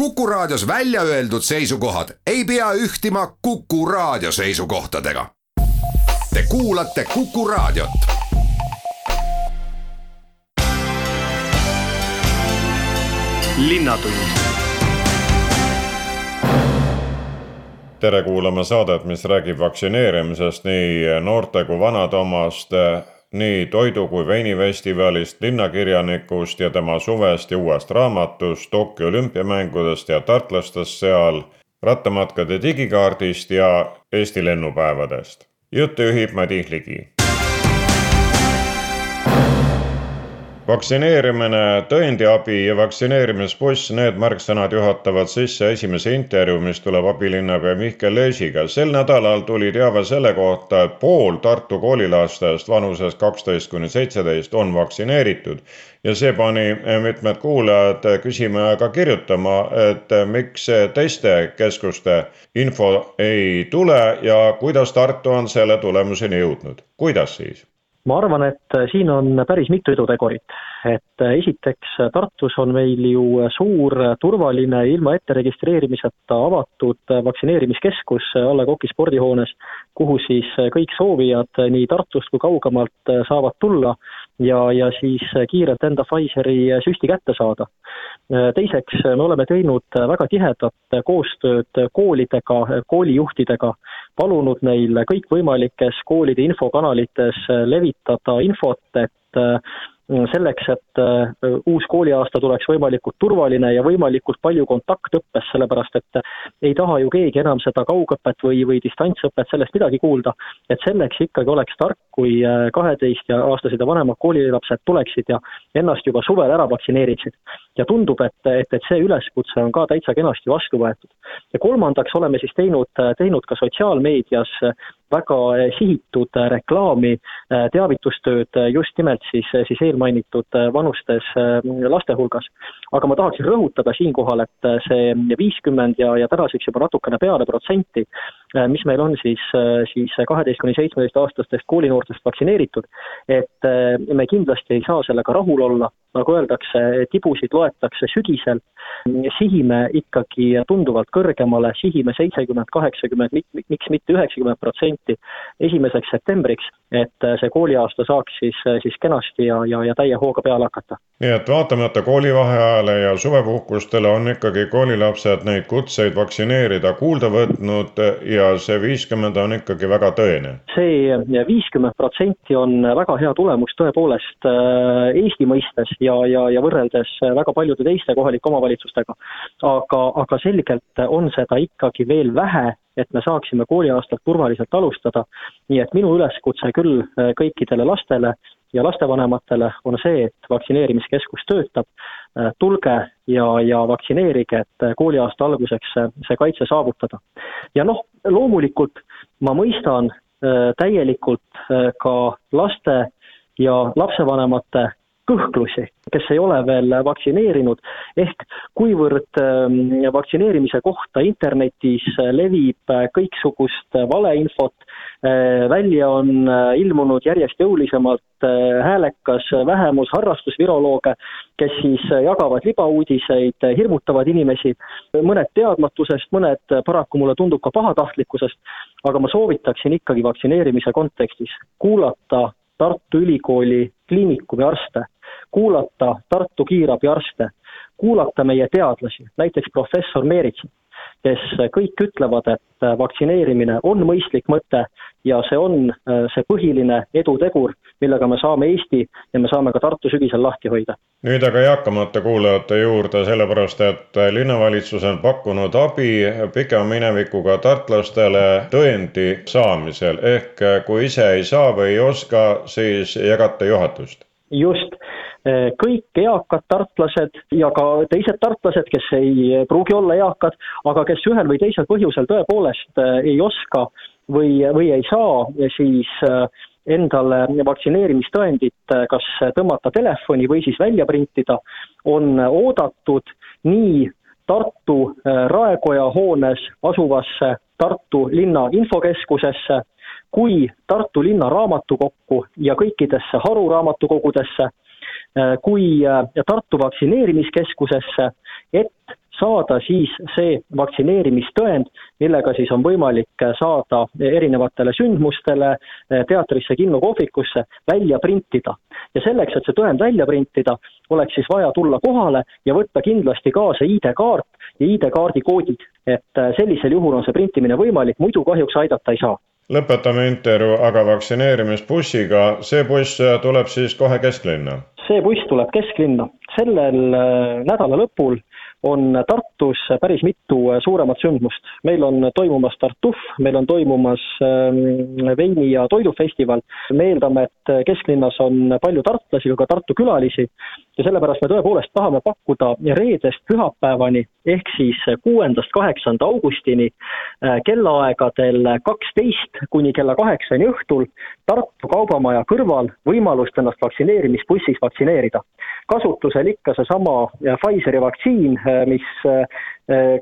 Kuku Raadios välja öeldud seisukohad ei pea ühtima Kuku Raadio seisukohtadega. Te kuulate Kuku Raadiot. tere kuulama saadet, mis räägib vaktsineerimisest nii noorte kui vanade omast nii toidu kui veinifestivalist, linnakirjanikust ja tema suvest ja uuest raamatust, Tokyo olümpiamängudest ja tartlastest seal, rattamatkade digikaardist ja Eesti lennupäevadest. juttu juhib Madis Ligi vaktsineerimine, tõendiabi ja vaktsineerimisbuss, need märksõnad juhatavad sisse esimese intervjuu, mis tuleb abilinnapea Mihkel Leesiga. sel nädalal tuli teave selle kohta, et pool Tartu koolilastest vanuses kaksteist kuni seitseteist on vaktsineeritud ja see pani mitmed kuulajad küsima ja ka kirjutama, et miks testekeskuste info ei tule ja kuidas Tartu on selle tulemuseni jõudnud, kuidas siis? Ma arvan, et äh, siin on päris mitu edutegurit. et äh, esiteks, äh, Tartus on meil ju suur, turvaline, ilma etteregistreerimiseta avatud vaktsineerimiskeskus Alle Koki spordihoones, kuhu siis kõik soovijad nii Tartust kui kaugemalt saavad tulla ja, ja siis kiirelt enda Pfizeri süsti kätte saada. teiseks, me oleme teinud väga tihedat koostööd koolidega, koolijuhtidega, palunud neil kõikvõimalikes koolide infokanalites levitada infot, et selleks, et äh, uus kooliaasta tuleks võimalikult turvaline ja võimalikult palju kontaktõppes, sellepärast et ei taha ju keegi enam seda kaugõpet või, või distantsõpet, sellest midagi kuulda. et selleks ikkagi oleks tark, kui äh, kaheteist ja aastased ja vanemad koolilapsed tuleksid ja ennast juba suvel ära vaktsineeriksid. ja tundub, et, et, et see üleskutse on ka täitsa kenasti vastu võetud. ja kolmandaks oleme siis teinud, teinud ka sotsiaalmeedias väga sihitud reklaami, teavitustööd just nimelt siis, siis eelmainitud vanustes laste hulgas. aga ma tahaksin rõhutada siinkohal, et see viiskümmend ja, ja tänaseks juba natukene peale protsenti, mis meil on siis, siis kaheteist kuni seitsmeteistaastastest koolinoortest vaktsineeritud, et me kindlasti ei saa sellega rahul olla, nagu öeldakse, tibusid loetakse sügisel, sihime ikkagi tunduvalt kõrgemale, sihime seitsekümmend, kaheksakümmend, miks mitte üheksakümmend protsenti esimeseks septembriks, et see kooliaasta saaks siis, siis kenasti ja, ja, ja täie hooga peale hakata. Nii et vaatamata koolivaheajale ja suvepuhkustele on ikkagi koolilapsed neid kutseid vaktsineerida kuulda võtnud ja see viiskümmend on ikkagi väga tõene? see viiskümmend protsenti on väga hea tulemus tõepoolest äh, Eesti mõistes ja, ja, ja võrreldes väga paljude teiste kohalike omavalitsustega. aga, aga selgelt on seda ikkagi veel vähe, et me saaksime kooliaastat turvaliselt alustada. nii et minu üleskutse küll äh, kõikidele lastele ja lastevanematele on see, et vaktsineerimiskeskus töötab, äh, tulge ja, ja vaktsineerige, et äh, kooliaasta alguseks see kaitse saavutada. ja noh, loomulikult ma mõistan täielikult ka laste ja lapsevanemate kõhklusi, kes ei ole veel vaktsineerinud, ehk kuivõrd ähm, vaktsineerimise kohta internetis levib kõiksugust valeinfot, äh, välja on äh, ilmunud järjest jõulisemalt äh, häälekas vähemus harrastusvirolooge, kes siis jagavad libauudiseid, hirmutavad inimesi, mõned teadmatusest, mõned paraku mulle tundub ka pahatahtlikkusest, aga ma soovitaksin ikkagi vaktsineerimise kontekstis kuulata Tartu Ülikooli kliinikumi arste kuulata Tartu kiirabiarste, kuulata meie teadlasi, näiteks professor Meeritsat, kes kõik ütlevad, et vaktsineerimine on mõistlik mõte ja see on äh, see põhiline edutegur, millega me saame Eesti ja me saame ka Tartu sügisel lahti hoida. nüüd aga eakamate kuulajate juurde, sellepärast et linnavalitsus on pakkunud abi pikema minevikuga tartlastele tõendi saamisel, ehk kui ise ei saa või ei oska, siis jagate juhatust? just, kõik eakad tartlased ja ka teised tartlased, kes ei pruugi olla eakad, aga kes ühel või teisel põhjusel tõepoolest eh, ei oska või, või ei saa, siis eh, endale vaktsineerimistõendit kas tõmmata telefoni või siis välja printida, on oodatud nii Tartu Raekoja hoones asuvasse Tartu linna infokeskusesse kui Tartu linna raamatukokku ja kõikidesse haruraamatukogudesse kui äh, Tartu vaktsineerimiskeskusesse, et saada siis see vaktsineerimistõend, millega siis on võimalik saada erinevatele sündmustele, teatrisse, kinno, kohvikusse, välja printida. ja selleks, et see tõend välja printida, oleks siis vaja tulla kohale ja võtta kindlasti kaasa ID-kaart ja ID-kaardi koodid. et sellisel juhul on see printimine võimalik, muidu kahjuks aidata ei saa lõpetame intervjuu aga vaktsineerimisbussiga, see buss tuleb siis kohe kesklinna? see buss tuleb kesklinna, sellel nädala lõpul on Tartus päris mitu suuremat sündmust. meil on toimumas Tartuf, meil on toimumas ähm, veini- ja toidufestival. me eeldame, et kesklinnas on palju tartlasi, aga ka Tartu külalisi ja sellepärast me tõepoolest tahame pakkuda reedest pühapäevani ehk siis kuuendast kaheksanda augustini äh, kellaaegadel kaksteist kuni kella kaheksani õhtul Tartu Kaubamaja kõrval võimalust ennast vaktsineerimisbussis vaktsineerida. kasutusel ikka seesama äh, Pfizeri vaktsiin, mis äh,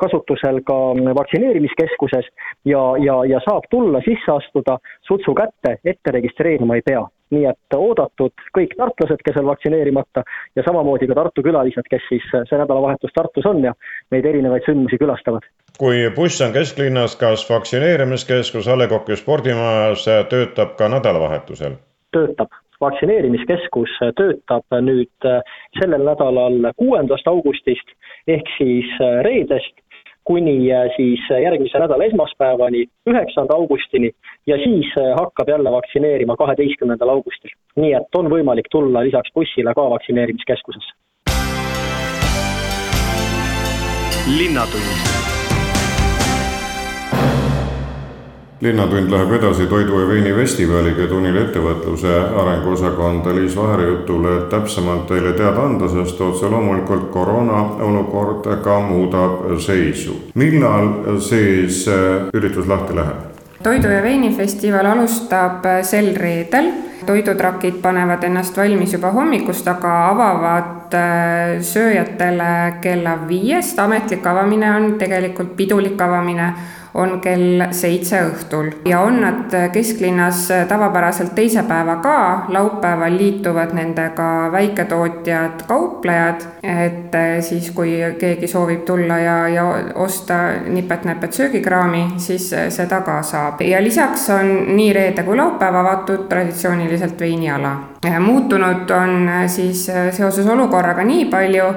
kasutusel ka vaktsineerimiskeskuses ja, ja, ja saab tulla, sisse astuda, sutsu kätte, ette registreerima ei pea. nii et oodatud kõik tartlased, kes on vaktsineerimata ja samamoodi ka Tartu külalised, kes siis see nädalavahetus Tartus on ja neid erinevaid sündmusi külastavad. kui buss on kesklinnas, kas vaktsineerimiskeskus A Le Coq'i spordimajas töötab ka nädalavahetusel? töötab vaktsineerimiskeskus töötab nüüd äh, sellel nädalal kuuendast augustist ehk siis äh, reedest kuni äh, siis järgmise nädala esmaspäevani, üheksanda augustini ja siis hakkab jälle vaktsineerima kaheteistkümnendal augustil. nii et on võimalik tulla lisaks bussile ka vaktsineerimiskeskusesse. linnatund linnatund läheb edasi Toidu ja Veini festivaliga ja tunnil ettevõtluse arenguosakonda Liis Vaheri jutule täpsemalt teile teada anda, sest otse loomulikult koroona olukord ka muudab seisu. millal siis äh, üritus lahti läheb? toidu ja veinifestival alustab äh, sel reedel, toidutrakid panevad ennast valmis juba hommikust, aga avavad äh, sööjatele kella viiest, ametlik avamine on tegelikult pidulik avamine on kell seitse õhtul ja on nad kesklinnas tavapäraselt teise päeva ka, laupäeval liituvad nendega väiketootjad, kauplejad, et siis, kui keegi soovib tulla ja, ja osta nipet-näpet söögikraami, siis seda ka saab. ja lisaks on nii reede kui laupäev avatud traditsiooniliselt veiniala. muutunud on siis seoses olukorraga nii palju,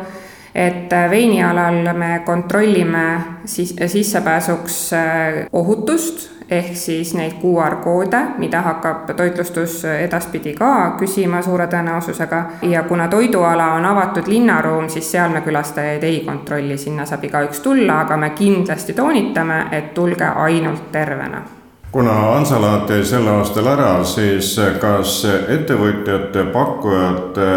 et äh, veinialal me kontrollime siis sissepääsuks äh, ohutust ehk siis neid QR-koode, mida hakkab toitlustus edaspidi ka küsima suure tõenäosusega. Ja kuna toiduala on avatud linnaruum, siis seal me külastajaid ei kontrolli, sinna saab igaüks tulla, aga me kindlasti toonitame, et tulge ainult tervena kuna Hansalaat jäi sel aastal ära, siis kas ettevõtjate, pakkujate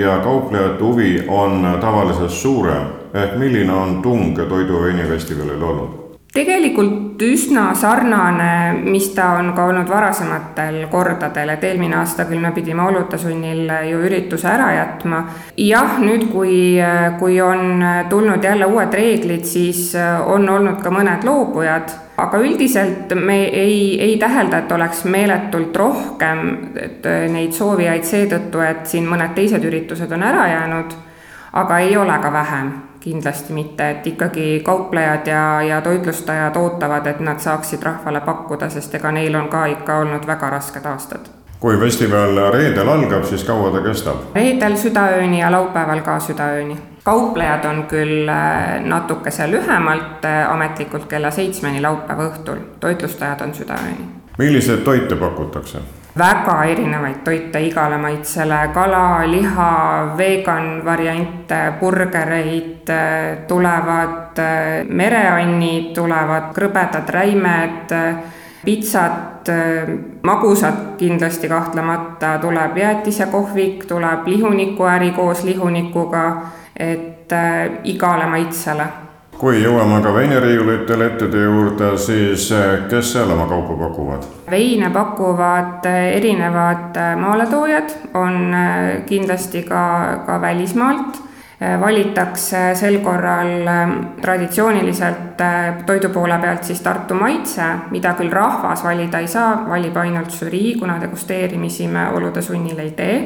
ja kauplejate huvi on tavalisest suurem? ehk milline on tung Toidu ja veinifestivalil olnud? Tegelikult üsna sarnane, mis ta on ka olnud varasematel kordadel, et eelmine aasta küll me pidime oluta sunnil ju ürituse ära jätma. jah, nüüd, kui, kui on tulnud jälle uued reeglid, siis on olnud ka mõned loobujad aga üldiselt me ei, ei tähelda, et oleks meeletult rohkem neid soovijaid seetõttu, et siin mõned teised üritused on ära jäänud, aga ei ole ka vähem, kindlasti mitte, et ikkagi kauplejad ja, ja toitlustajad ootavad, et nad saaksid rahvale pakkuda, sest ega neil on ka ikka olnud väga rasked aastad kui festival reedel algab, siis kaua ta kestab? reedel südaööni ja laupäeval ka südaööni kauplejad on küll äh, natukese lühemalt, äh, ametlikult kella seitsmeni laupäeva õhtul, toitlustajad on südaööni. milliseid toite pakutakse? Väga erinevaid toite igale maitsele, kala, liha, vegan variante, burgereid, äh, tulevad mereannid, tulevad krõbedad räimed, pitsat, magusat kindlasti kahtlemata, tuleb jäätisekohvik, tuleb lihunikuäri koos lihunikuga et igale maitsele. Kui jõuame ka veiniriiulite lettide juurde, siis äh, kes seal oma kaupa pakuvad? veine pakuvad äh, erinevad maaletoojad, on kindlasti ka, ka välismaalt. Valitakse sel korral traditsiooniliselt toidu poole pealt siis Tartu maitse, mida küll rahvas valida ei saa, valib ainult žürii, kuna degusteerimisi me olude sunnil ei tee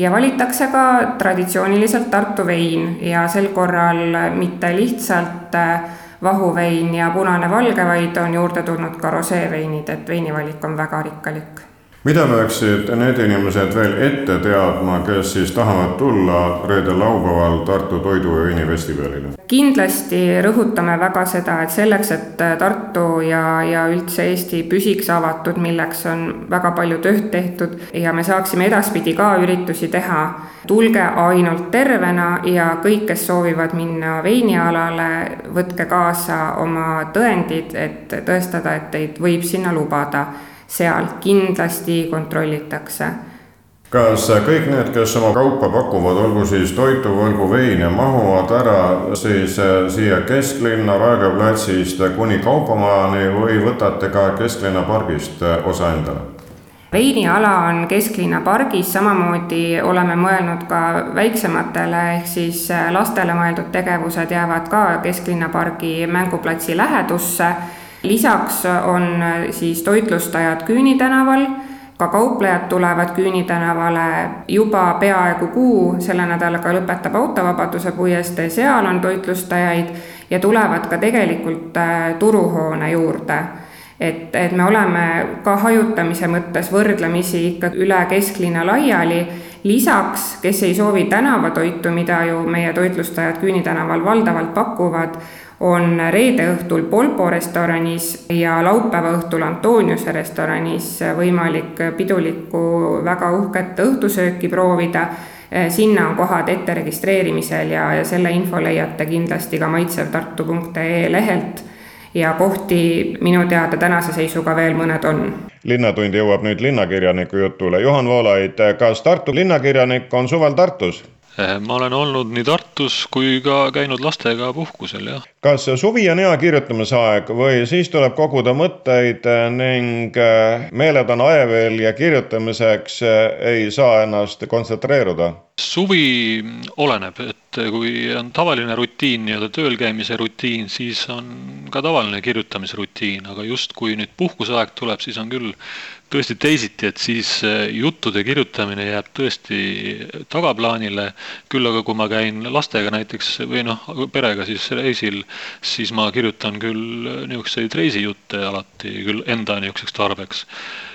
ja valitakse ka traditsiooniliselt Tartu vein ja sel korral mitte lihtsalt vahuvein ja punane valge, vaid on juurde tulnud ka roseeveinid, et veinivalik on väga rikkalik mida peaksid need inimesed veel ette teadma, kes siis tahavad tulla reedel-laupäeval Tartu Toidu ja Veinifestivalile? kindlasti rõhutame väga seda, et selleks, et Tartu ja, ja üldse Eesti püsiks avatud, milleks on väga palju tööd tehtud ja me saaksime edaspidi ka üritusi teha, tulge ainult tervena ja kõik, kes soovivad minna veinialale, võtke kaasa oma tõendid, et tõestada, et teid võib sinna lubada seal kindlasti kontrollitakse kas kõik need, kes oma kaupa pakuvad, olgu siis toitu, olgu veine, mahuvad ära siis äh, siia kesklinna Raekoja platsist kuni kaubamajani või võtate ka kesklinna pargist äh, osa endale? veiniala on kesklinna pargis, samamoodi oleme mõelnud ka väiksematele ehk siis äh, lastele mõeldud tegevused jäävad ka kesklinna pargi mänguplatsi lähedusse lisaks on äh, siis toitlustajad Küüni tänaval, ka kauplejad tulevad Küüni tänavale juba peaaegu kuu, selle nädalaga lõpetab Autovabaduse puiestee, seal on toitlustajaid ja tulevad ka tegelikult äh, turuhoone juurde. Et, et me oleme ka hajutamise mõttes võrdlemisi ikka üle kesklinna laiali. lisaks, kes ei soovi tänavatoitu, mida ju meie toitlustajad Küüni tänaval valdavalt pakuvad, on reede õhtul Polpo restoranis ja laupäeva õhtul Antoniuse restoranis võimalik pidulikku väga uhket õhtusööki proovida. sinna on kohad ette registreerimisel ja, ja selle info leiate kindlasti ka maitsevtartu.ee lehelt ja kohti minu teada tänase seisuga veel mõned on. linnatund jõuab nüüd linnakirjaniku jutule. Juhan Voolaid, kas Tartu linnakirjanik on suvel Tartus? Eh, ma olen olnud nii Tartus kui ka käinud lastega puhkusel, jah. kas suvi on hea kirjutamisaeg või siis tuleb koguda mõtteid ning eh, meeled on ajeveel ja kirjutamiseks eh, ei saa ennast kontsentreeruda? suvi oleneb, et kui on tavaline rutiin, nii-öelda tööl käimise rutiin, siis on ka tavaline kirjutamise rutiin, aga just kui nüüd puhkuseaeg tuleb, siis on küll tõesti teisiti, et siis äh, juttude kirjutamine jääb tõesti tagaplaanile. küll aga kui ma käin lastega näiteks või noh, perega siis reisil, siis ma kirjutan küll niisuguseid reisijutte alati küll enda niisuguseks tarbeks.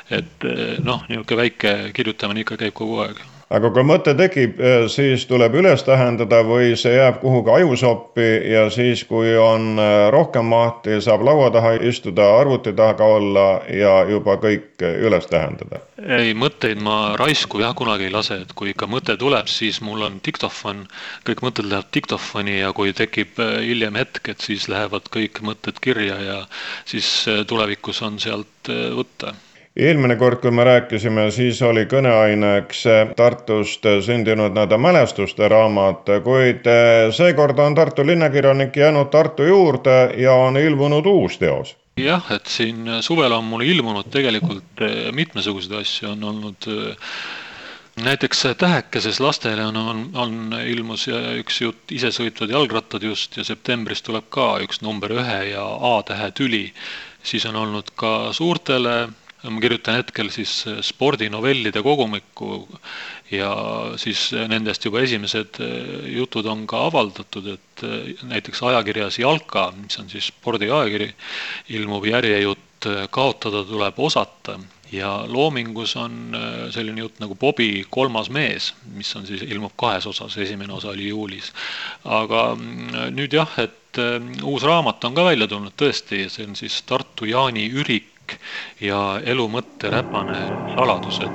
et äh, noh, niisugune väike kirjutamine ikka käib kogu aeg aga kui mõte tekib, eh, siis tuleb üles tähendada või see jääb kuhugi ajusoppi ja siis, kui on eh, rohkem mahti, saab laua taha istuda, arvuti taga olla ja juba kõik üles tähendada? ei, mõtteid ma raisku jah kunagi ei lase, et kui ikka mõte tuleb, siis mul on diktofon, kõik mõtted lähevad diktofoni ja kui tekib eh, hiljem hetk, et siis lähevad kõik mõtted kirja ja siis tulevikus on sealt võtta eelmine kord, kui me rääkisime, siis oli kõneaineks Tartust sündinud nii-öelda mälestuste raamat, kuid eh, seekord on Tartu linnakirjanik jäänud Tartu juurde ja on ilmunud uus teos jah, et siin suvel on mul ilmunud tegelikult eh, mitmesuguseid asju, on olnud eh, näiteks Tähekeses lastele on, on, on ilmus üks jutt Isesõitvad jalgrattad just ja septembris tuleb ka üks number ühe ja A-tähe tüli. siis on olnud ka suurtele ma kirjutan hetkel siis äh, spordinovellide kogumikku ja siis äh, nendest juba esimesed äh, jutud on ka avaldatud, et näiteks ajakirjas Jalka, mis on siis spordiajakiri, ilmub järjejutt Kaotada tuleb osata ja Loomingus on selline jutt nagu Bobi kolmas mees, mis on siis, ilmub kahes osas, esimene osa oli juulis. aga mm, nüüd jah, et uus raamat on ka välja tulnud tõesti, see on siis Tartu Jaani Ürik valik ja elu mõtte räpane saladus, et,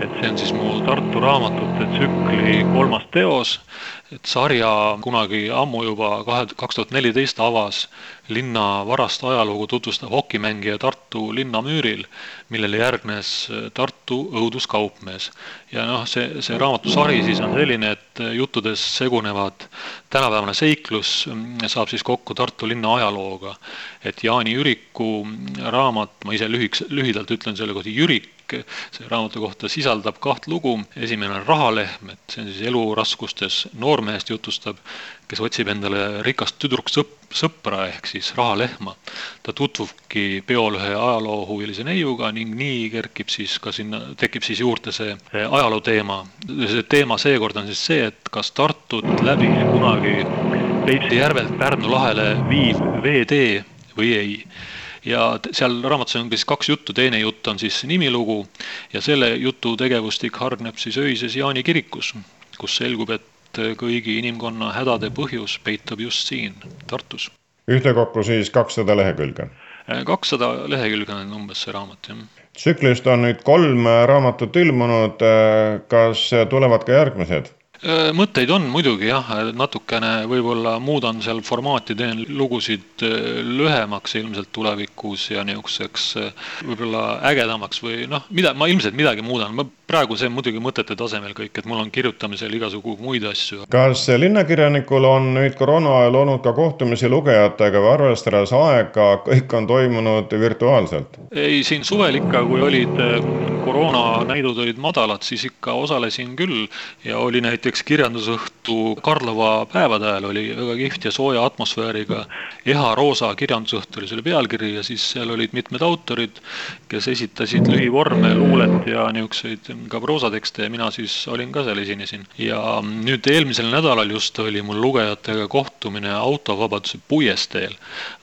et see on siis mu Tartu raamatute tsükli kolmas teos, et sarja kunagi ammu juba kahe, kaks tuhat neliteist avas linna varast ajalugu tutvustav hokimängija Tartu linnamüüril, millele järgnes Tartu õuduskaupmees. ja noh, see, see raamatusari siis on selline, et juttudes segunevad tänapäevane seiklus saab siis kokku Tartu linna ajalooga. et Jaani Jüriku raamat ma ise lühiks, lühidalt ütlen selle kohta, Jürik kõik see raamatu kohta sisaldab kaht lugu, esimene on Rahalehm, et see on siis eluraskustes noormehest jutustab, kes otsib endale rikast tüdruksõp-, sõpra ehk siis rahalehma. ta tutvubki peol ühe ajaloohuvilise neiuga ning nii kerkib siis ka sinna, tekib siis juurde see ajaloo teema. see teema seekord on siis see, et kas Tartut läbi kunagi Peipsi järvelt Pärnu lahele viiv veetee või ei ja seal raamatus on siis kaks juttu, teine jutt on siis nimilugu ja selle jutu tegevustik hargneb siis öises Jaani kirikus, kus selgub, et kõigi inimkonna hädade põhjus peitub just siin, Tartus. ühtekokku siis kakssada lehekülge? kakssada lehekülge on umbes see raamat, jah. tsüklist on nüüd kolm raamatut ilmunud, kas tulevad ka järgmised? Äh, mõtteid on muidugi jah, natukene võib-olla muudan seal formaati, teen lugusid äh, lühemaks ilmselt tulevikus ja niisuguseks äh, võib-olla ägedamaks või noh, mida ma ilmselt midagi muudan, ma praegu see muidugi mõtete tasemel kõik, et mul on kirjutamisel igasugu muid asju. kas linnakirjanikul on nüüd koroona ajal olnud ka kohtumisi lugejatega või arvestades aega, kõik on toimunud virtuaalselt? ei, siin suvel ikka, kui olid koroonanäidud olid madalad, siis ikka osalesin küll ja oli näiteks kirjandusõhtu Karlova päevade ajal oli väga kihvt ja sooja atmosfääriga Eha Roosa kirjandusõhtu oli selle pealkiri ja siis seal olid mitmed autorid, kes esitasid lühivorme, luulet ja niisuguseid ka proosatekste ja mina siis olin ka seal, esinesin. ja nüüd eelmisel nädalal just oli mul lugejatega kohtumine Autovabaduse puiesteel.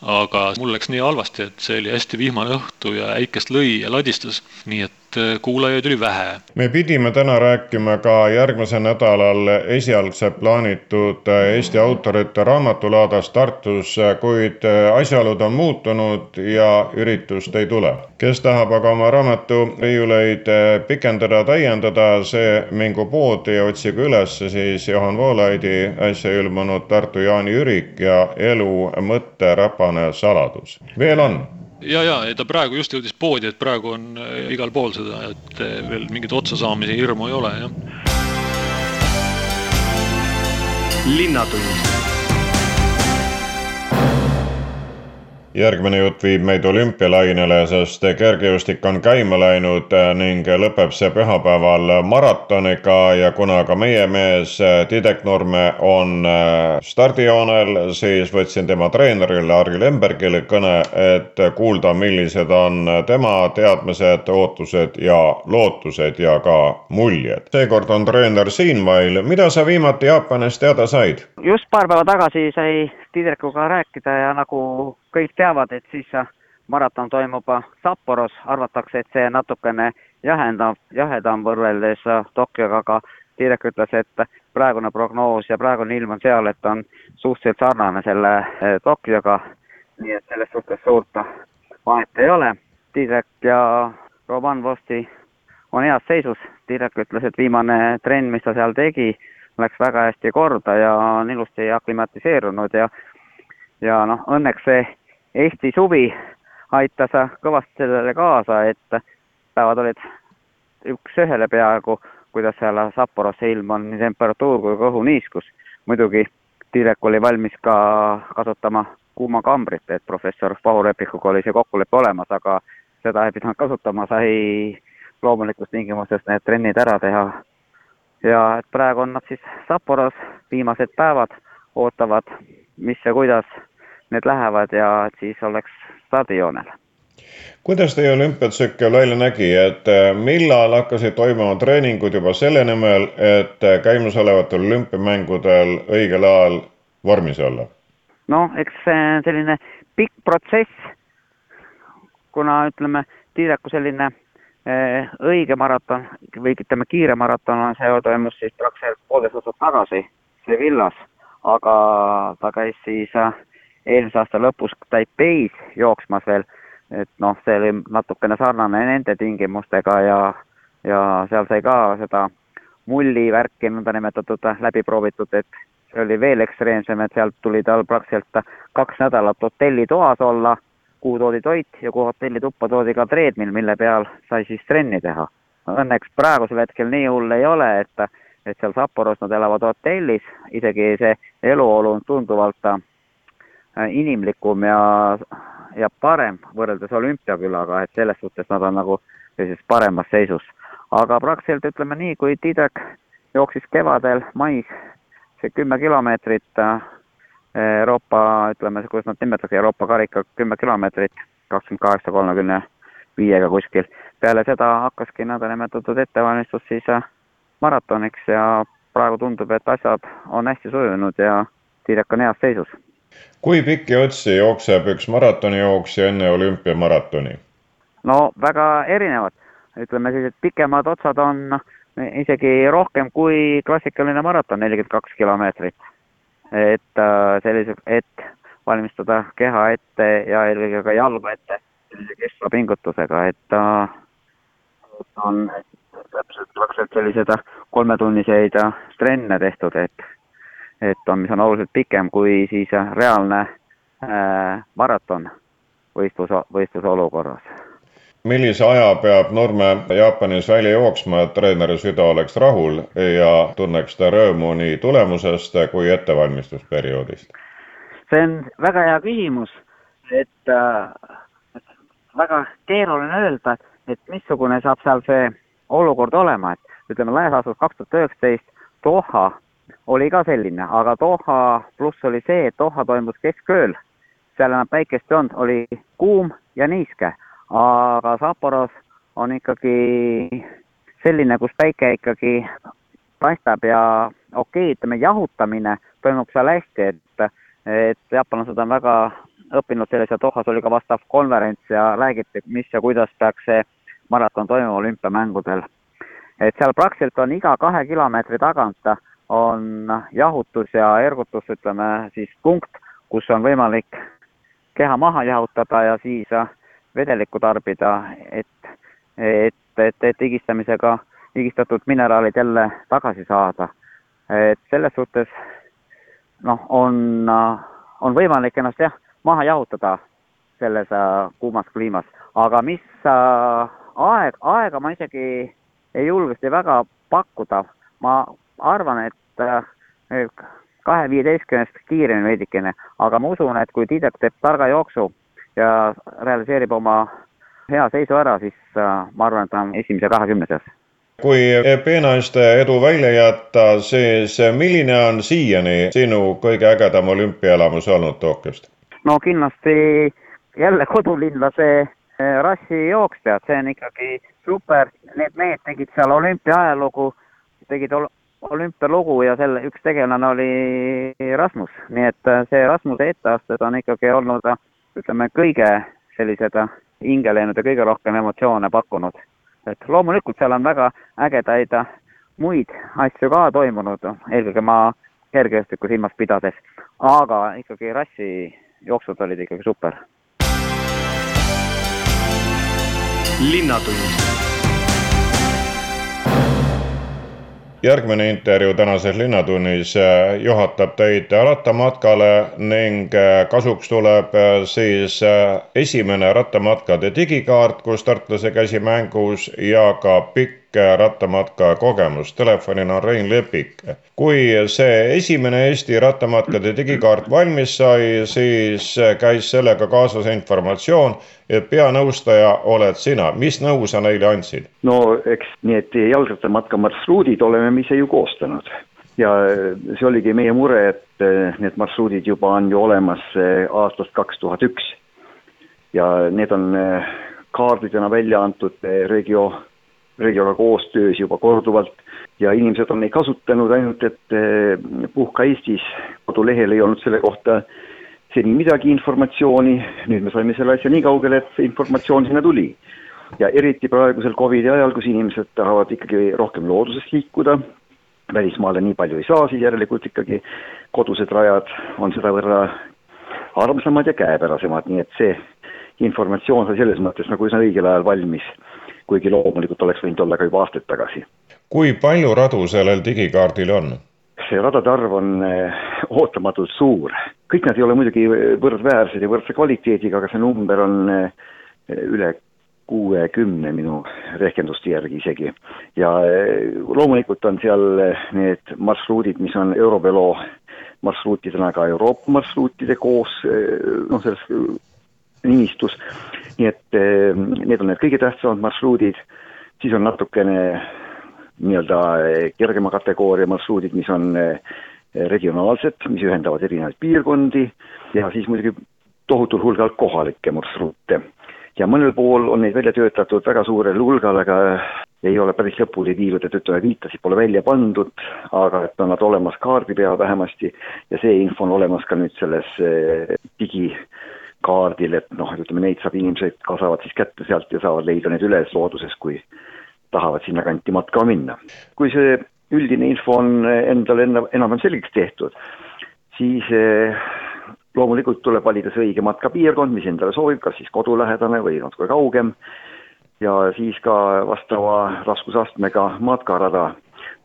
aga mul läks nii halvasti, et see oli hästi vihmane õhtu ja äikest lõi ja ladistas, nii et et kuulajaid oli vähe. me pidime täna rääkima ka järgmisel nädalal esialgselt plaanitud Eesti autorite raamatulaadast Tartus, kuid asjaolud on muutunud ja üritust ei tule. kes tahab aga oma raamaturiiuleid pikendada, täiendada, see mingu poodi ja otsigu üles siis Juhan Voolaidi äsja ilmunud Tartu Jaani ürik ja elu mõtte räpane saladus. veel on ja, ja ta praegu just jõudis poodi, et praegu on äh, igal pool seda, et äh, veel mingit otsasaamise hirmu ei ole, jah. linnatund järgmine jutt viib meid olümpialainele, sest kergejõustik on käima läinud ning lõpeb see pühapäeval maratoniga ja kuna ka meie mees Tiidek Nurme on äh, stardijoonel, siis võtsin tema treenerile Harri Lembergile kõne, et kuulda, millised on tema teadmised, ootused ja lootused ja ka muljed. seekord on treener siinmail, mida sa viimati Jaapanis teada said? just paar päeva tagasi sai Tiidrekuga rääkida ja nagu kõik teavad, et siis maraton toimub Sapporos, arvatakse, et see natukene jahendab, jahedam võrreldes Tokyoga, aga Tiidrek ütles, et praegune prognoos ja praegune ilm on seal, et on suhteliselt sarnane selle eh, Tokyoga, nii et selles suhtes suurt vahet ei ole. Tiidrek ja Roman Vosti on heas seisus, Tiidrek ütles, et viimane trenn, mis ta seal tegi, läks väga hästi korda ja on ilusti aklimatiseerunud ja ja noh, õnneks see Eesti suvi aitas kõvasti sellele kaasa, et päevad olid üks-ühele peaaegu, kuidas seal Sapporos ilm on, nii temperatuur kui ka õhuniiskus. muidugi Tiirek oli valmis ka kasutama kuuma kambrit, et professor Pahurepikuga oli see kokkulepe olemas, aga seda ei pidanud kasutama, sai loomulikus tingimustes need trennid ära teha ja et praegu on nad siis Sapporos, viimased päevad ootavad, mis ja kuidas need lähevad ja et siis oleks stardijoonel. kuidas teie olümpiatsükkel välja nägi, et äh, millal hakkasid toimuma treeningud juba selle nimel, et äh, käimasolevatel olümpiamängudel õigel ajal vormis olla? noh, eks see on selline pikk protsess, kuna ütleme, Tiireku selline Eh, õige maraton või ütleme, kiire maraton on, see toimus siis praktiliselt poolteist aastat tagasi Sevillas, aga ta käis siis äh, eelmise aasta lõpus Taipeis jooksmas veel, et noh, see oli natukene sarnane nende tingimustega ja, ja seal sai ka seda mullivärki nõndanimetatud läbi proovitud, et see oli veel ekstreemsem, et sealt tuli tal praktiliselt kaks nädalat hotellitoas olla kuhu toodi toit ja kuhu hotellituppa toodi ka treadmill, mille peal sai siis trenni teha. Õnneks praegusel hetkel nii hull ei ole, et, et seal Sapporos nad elavad hotellis, isegi see eluolu on tunduvalt äh, inimlikum ja, ja parem võrreldes olümpiakülaga, et selles suhtes nad on nagu sellises paremas seisus. aga praktiliselt ütleme nii, kui Tiidrek jooksis kevadel mais see kümme kilomeetrit Euroopa, ütleme, kuidas nad nimetatakse, Euroopa karika kümme kilomeetrit, kakskümmend kaheksa, kolmekümne viiega kuskil. peale seda hakkaski nõndanimetatud ettevalmistus siis maratoniks ja praegu tundub, et asjad on hästi sujunud ja Tiidrek on heas seisus. kui pikki otsi jookseb üks maratonijooksja enne olümpiamaratoni? no väga erinevad, ütleme sellised pikemad otsad on isegi rohkem kui klassikaline maraton, nelikümmend kaks kilomeetrit. Et äh, sellise, et valmistada keha ette ja eelkõige ka jalga ette sellise kestva pingutusega, et äh, on täpselt praktiliselt sellised kolmetunniseid trenne tehtud, et, et on, mis on oluliselt pikem kui siis reaalne äh, maraton võistlus, võistluse olukorras millise aja peab Nurme Jaapanis välja jooksma, et treeneri süda oleks rahul ja tunneks ta rõõmu nii tulemusest kui ettevalmistusperioodist? see on väga hea küsimus, et äh, väga keeruline öelda, et missugune saab seal see olukord olema, et ütleme, laias laastus kaks tuhat üheksateist Doha oli ka selline, aga Doha pluss oli see, et Doha toimus keskööl, seal enam päikest ei olnud, oli kuum ja niiske aga Saporos on ikkagi selline, kus päike ikkagi paistab ja okei okay,, ütleme jahutamine toimub seal hästi, et, et jaapanlased on väga õppinud selles ja Dohas oli ka vastav konverents ja räägiti, mis ja kuidas peaks see maraton toimuma olümpiamängudel. et seal praktiliselt on iga kahe kilomeetri tagant on jahutus ja ergutus, ütleme siis punkt, kus on võimalik keha maha jahutada ja siis vedelikku tarbida, et, et, et, et higistamisega higistatud mineraalid jälle tagasi saada. et selles suhtes noh, on, on võimalik ennast jah, maha jahutada selles äh, kuumas kliimas, aga mis äh, aeg, aega ma isegi ei julgesti väga pakkuda, ma arvan, et äh, kahe viieteistkümnest kiiremini veidikene, aga ma usun, et kui Tiidek teeb targa jooksu ja realiseerib oma hea seisu ära, siis äh, ma arvan, et ta on esimese kahekümne seas. kui peenaiste edu välja jätta, siis milline on siiani sinu kõige ägedam olümpiaelamus olnud Tokyost? no kindlasti jälle kodulinlase äh, rassijooksjad, see on ikkagi super, need mehed tegid seal olümpia ajalugu, tegid ol olümpialugu ja selle üks tegelane oli Rasmus, nii et äh, see Rasmuse etteasted on ikkagi olnud ütleme, kõige sellised hinge läinud ja kõige rohkem emotsioone pakkunud. et loomulikult seal on väga ägedaid muid asju ka toimunud, eelkõige ma kergejõustikku silmas pidades, aga ikkagi rassijooksud olid ikkagi super. linnatund järgmine intervjuu tänases Linnatunnis äh, juhatab teid rattamatkale ning äh, kasuks tuleb äh, siis esimene rattamatkade digikaart, kus tartlase käsi mängus ja ka pikk rattamatka kogemus. telefonina on Rein Lepik. kui see esimene Eesti rattamatkade digikaart valmis sai, siis käis sellega kaasas informatsioon, et peanõustaja oled sina. mis nõu sa neile andsid? no eks need jalgrattamatka marsruudid oleme me ise ju koostanud ja see oligi meie mure, et need marsruudid juba on ju olemas aastast kaks tuhat üks. ja need on kaardidena välja antud Regio Regioga koostöös juba korduvalt ja inimesed on neid kasutanud, ainult et eh, Puhka Eestis kodulehel ei olnud selle kohta seni midagi informatsiooni, nüüd me saime selle asja nii kaugele, et informatsioon sinna tuli. ja eriti praegusel Covidi ajal, kus inimesed tahavad ikkagi rohkem looduses liikuda, välismaale nii palju ei saa, siis järelikult ikkagi kodused rajad on sedavõrra armsamad ja käepärasemad, nii et see informatsioon sai selles mõttes nagu üsna õigel ajal valmis kuigi loomulikult oleks võinud olla ka juba aastaid tagasi. kui palju radu sellel digikaardil on? see radade arv on eh, ootamatult suur. kõik nad ei ole muidugi võrdväärsed ja võrdse kvaliteediga, aga see number on eh, üle kuuekümne minu rehkenduste järgi isegi. ja eh, loomulikult on seal need marsruudid, mis on Eurovelo marsruutidena ka Euroopa marsruutide koos noh, selles nimistus nii et need on need kõige tähtsamad marsruudid, siis on natukene nii-öelda kergema kategooria marsruudid, mis on regionaalsed, mis ühendavad erinevaid piirkondi. Ja siis muidugi tohutul hulgal kohalikke marsruute. ja mõnel pool on neid välja töötatud väga suurel hulgal, aga ei ole päris lõpuni viidud, et ütleme, viitasid pole välja pandud, aga et on nad olemas kaardi peal vähemasti. Ja see info on olemas ka nüüd selles eh, digikaardil, et noh, ütleme, neid saab inimesed ka saavad siis kätte sealt ja saavad leida need üles looduses, kui tahavad sinnakanti matkama minna. kui see üldine info on endale enam, enam-vähem selgeks tehtud, siis eh, loomulikult tuleb valida see õige matkapiirkond, mis endale sobib, kas siis kodulähedane või natuke kaugem, ja siis ka vastava raskusastmega matkarada.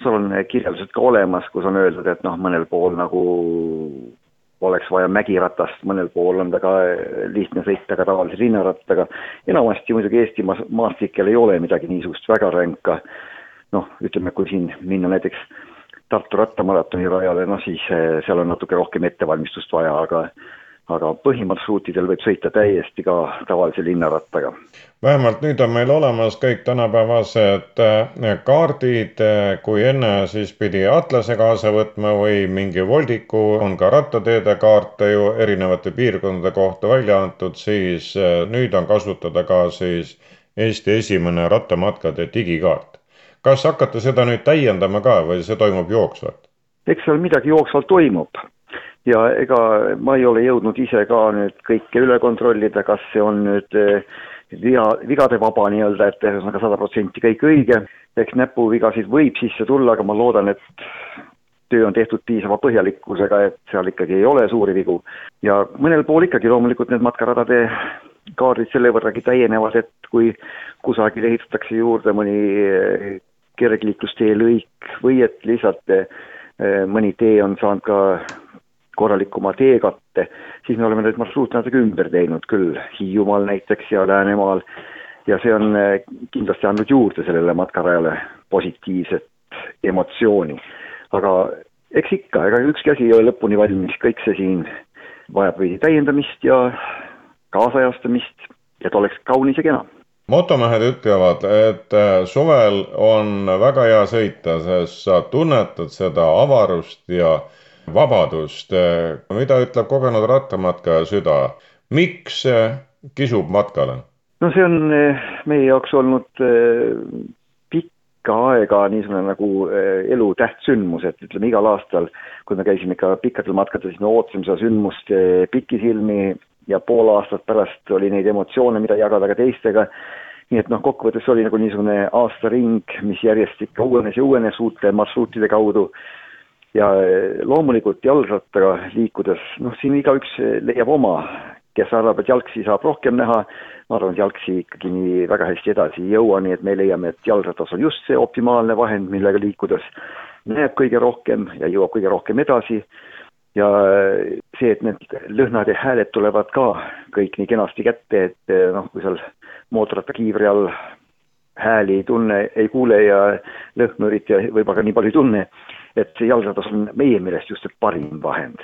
seal on kirjeldused ka olemas, kus on öeldud, et noh, mõnel pool nagu oleks vaja mägiratast, mõnel pool on väga lihtne sõita ka tavalise linnarattaga. enamasti muidugi Eesti maastikel ei ole midagi niisugust väga ränka noh, ütleme, kui siin minna näiteks Tartu rattamaratoni rajale, noh siis eh, seal on natuke rohkem ettevalmistust vaja, aga aga põhimarsruutidel võib sõita täiesti ka tavalise linnarattaga. vähemalt nüüd on meil olemas kõik tänapäevased eh, kaardid, eh, kui enne siis pidi atlase kaasa võtma või mingi voldiku, on ka rattateede kaarte ju erinevate piirkondade kohta välja antud, siis nüüd on kasutada ka siis Eesti esimene rattamatkade digikaart kas hakkate seda nüüd täiendama ka või see toimub jooksvalt? eks seal midagi jooksvalt toimub ja ega ma ei ole jõudnud ise ka nüüd kõike üle kontrollida, kas see on nüüd eh, viga, vigade vaba nii-öelda, et ühesõnaga sada protsenti kõik õige. eks näpuvigasid võib sisse tulla, aga ma loodan, et töö on tehtud piisava põhjalikkusega, et seal ikkagi ei ole suuri vigu. ja mõnel pool ikkagi loomulikult need matkaradade kaardid selle võrragi täienevad, et kui kusagil ehitatakse juurde mõni eh, kergliiklustee lõik või et lihtsalt eh, mõni tee on saanud ka korralikuma teekatte, siis me oleme need marsruute natuke ümber teinud küll, Hiiumaal näiteks ja Läänemaal, ja see on eh, kindlasti andnud juurde sellele matkarajale positiivset emotsiooni. aga eks ikka, ega ükski asi ei ole lõpuni valmis, kõik see siin vajab veidi täiendamist ja kaasajastamist, et oleks kaunis ja kena motomehed ütlevad, et äh, suvel on väga hea sõita, sest sa tunnetad seda avarust ja vabadust. Äh, mida ütleb kogenud rattamatkaja süda, miks kisub matkale? no see on äh, meie jaoks olnud pikka aega niisugune nagu elu tähtsündmus, et ütleme igal aastal, kui me käisime ikka pikkadel matkadel, siis me ootasime seda sündmust pikisilmi ja pool aastat pärast oli neid emotsioone, mida jagada ka teistega. nii et noh, kokkuvõttes oli nagu niisugune aastaring, mis järjest ikka uuenes ja uuenes uute marsruutide kaudu. Ja loomulikult jalgrattaga liikudes, noh, siin igaüks leiab oma, kes arvab, et jalgsi saab rohkem näha, ma arvan, et jalgsi ikkagi nii väga hästi edasi ei jõua, nii et me leiame, et jalgratas on just see optimaalne vahend, millega liikudes näeb kõige rohkem ja jõuab kõige rohkem edasi. Ja see, et need lõhnad ja hääled tulevad ka kõik nii kenasti kätte, et eh, noh, kui seal mootorrattakiivri all hääli ei tunne, ei kuule ja lõhnurit ja võib-olla ka nii palju ei tunne, et see jalgratas on meie meelest just see parim vahend.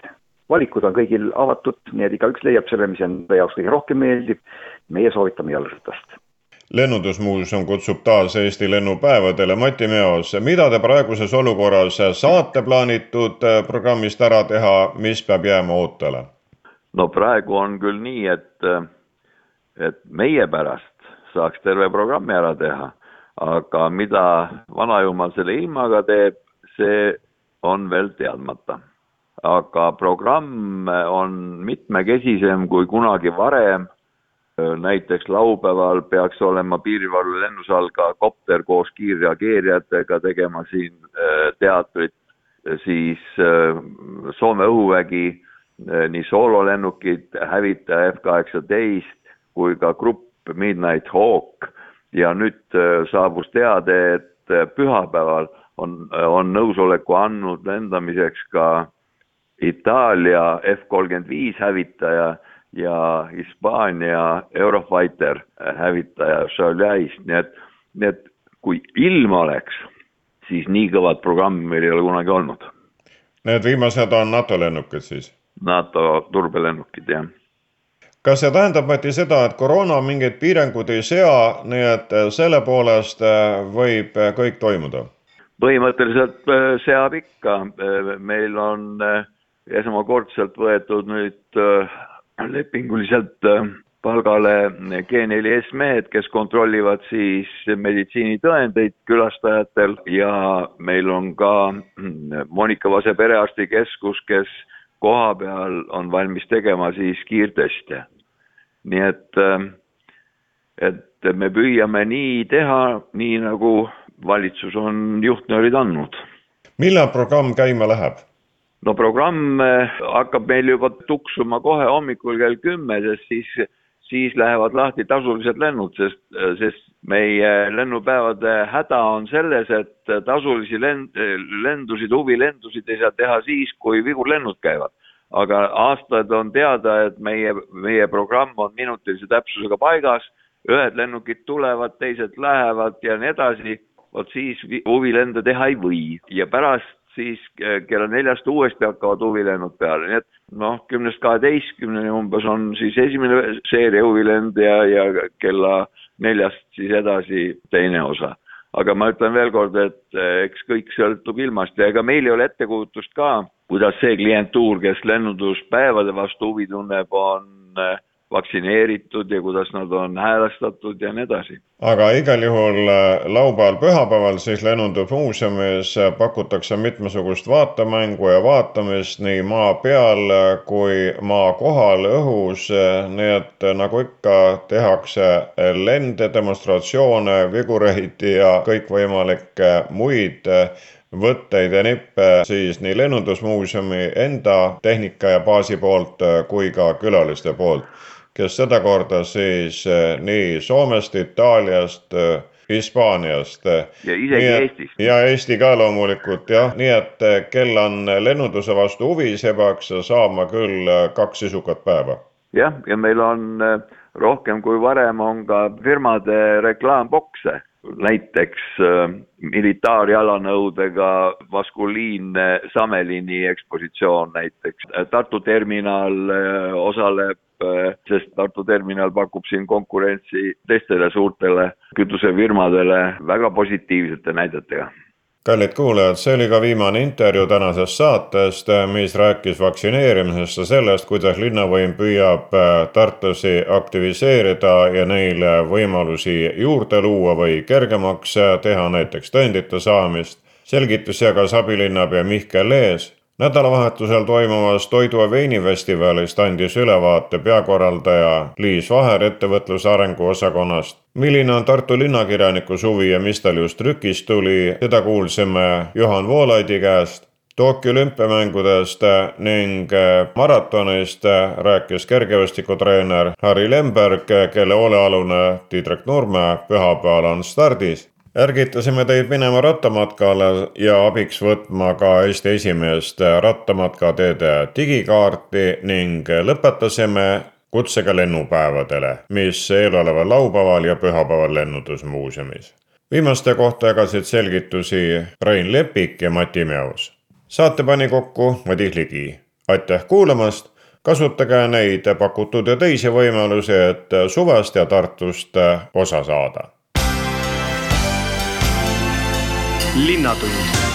valikud on kõigil avatud, nii et igaüks leiab selle, mis enda jaoks kõige rohkem meeldib. meie soovitame jalgratast lennundusmuuseum kutsub taas Eesti lennupäevadele. Mati Meos, mida te praeguses olukorras saate plaanitud programmist ära teha, mis peab jääma ootele? no praegu on küll nii, et, et meie pärast saaks terve programmi ära teha, aga mida vanajumal selle ilmaga teeb, see on veel teadmata. aga programm on mitmekesisem kui kunagi varem. Näiteks laupäeval peaks olema piirivalve lennusall ka kopter koos kiirreageerijatega tegema siin äh, teatrit, siis äh, Soome õhuvägi, äh, nii soololennukid, hävitaja F kaheksateist kui ka grupp Midnight Hawk. Ja nüüd saabus teade, et pühapäeval on, on nõusoleku andnud lendamiseks ka Itaalia F kolmkümmend viis hävitaja ja Hispaania Eurofighter hävitaja Soleil's, nii et, nii et kui ilm oleks, siis nii kõvat programmi meil ei ole kunagi olnud. Need viimased on NATO lennukid siis? NATO turbelennukid, jah. kas see tähendab, Mati, seda, et koroona mingeid piiranguid ei sea, nii et selle poolest võib kõik toimuda? Põhimõtteliselt seab ikka, meil on esmakordselt võetud nüüd lepinguliselt palgale G4S mehed, kes kontrollivad siis meditsiinitõendeid külastajatel ja meil on ka Monika Vase perearstikeskus, kes koha peal on valmis tegema siis kiirteste. nii et, et me püüame nii teha, nii nagu valitsus on juhtnöörid andnud. millal programm käima läheb? no programm hakkab meil juba tuksuma kohe hommikul kell kümme, sest siis siis lähevad lahti tasulised lennud, sest, sest meie lennupäevade häda on selles, et tasulisi lend, lendusid, huvilendusid ei saa teha siis, kui vigurlennud käivad. aga aastaid on teada, et meie, meie programm on minutilise täpsusega paigas, ühed lennukid tulevad, teised lähevad ja nii edasi, vot siis huvilende teha ei või ja pärast siis eh, kella neljast uuesti hakkavad huvilennud peale, nii et noh, kümnest kaheteistkümneni umbes on siis esimene seeria huvilend ja, ja kella neljast siis edasi teine osa. aga ma ütlen veel kord, et eh, eks kõik sõltub ilmast ja ega meil ei ole ettekujutust ka, kuidas see klientuur, kes lennunduspäevade vastu huvi tunneb, on äh, vaktsineeritud ja kuidas nad on häälestatud ja nii edasi. Aga igal juhul äh, laupäeval-pühapäeval siis Lennundusmuuseumis äh, pakutakse mitmesugust vaatemängu ja vaatamist nii maa peal äh, kui maa kohal õhus, nii et nagu ikka, tehakse lende, demonstratsioone, vigureid ja kõikvõimalikke muid võtteid ja nippe siis nii Lennundusmuuseumi enda tehnika ja baasi poolt kui ka külaliste poolt kes sedakorda siis eh, nii Soomest, Itaaliast, eh, Hispaaniast. ja isegi et, Eestist. ja Eesti ka loomulikult jah, nii et eh, kel on lennunduse vastu huvi, see peaks saama küll kaks sisukat päeva. jah, ja meil on rohkem kui varem on ka firmade reklaambokse näiteks militaarjalanõudega maskuliinne Samelini ekspositsioon näiteks. Tartu terminal osaleb sest Tartu terminal pakub siin konkurentsi teistele suurtele kütusefirmadele väga positiivsete näidetega kallid kuulajad, see oli ka viimane intervjuu tänasest saatest, mis rääkis vaktsineerimisest ja sellest, kuidas linnavõim püüab äh, tartlasi aktiviseerida ja neile võimalusi juurde luua või kergemaks teha, näiteks tõendite saamist. selgitus jagas abilinnapea Mihkel Lees nädalavahetusel toimuvast toidu- ja veinifestivalist andis ülevaate peakorraldaja Liis Vaher ettevõtluse arengu osakonnast. milline on Tartu linnakirjaniku suvi ja mis tal just trükist tuli, seda kuulsime Juhan Voolaidi käest. Tokyo olümpiamängudest ning maratonist rääkis kergejõustikutreener Harri Lemberg, kelle hoolealune Tiidrek Nurme pühapäeval on stardis ärgitasime teid minema rattamatkale ja abiks võtma ka Eesti esimest rattamatkateede digikaarti ning lõpetasime kutsega lennupäevadele, mis eeloleval laupäeval ja pühapäeval Lennundusmuuseumis. viimaste kohta jagasid selgitusi Rain Lepik ja Mati Meos. saate pani kokku Madis Ligi. aitäh kuulamast, kasutage neid pakutud ja teisi võimalusi, et suvest ja Tartust osa saada linnatund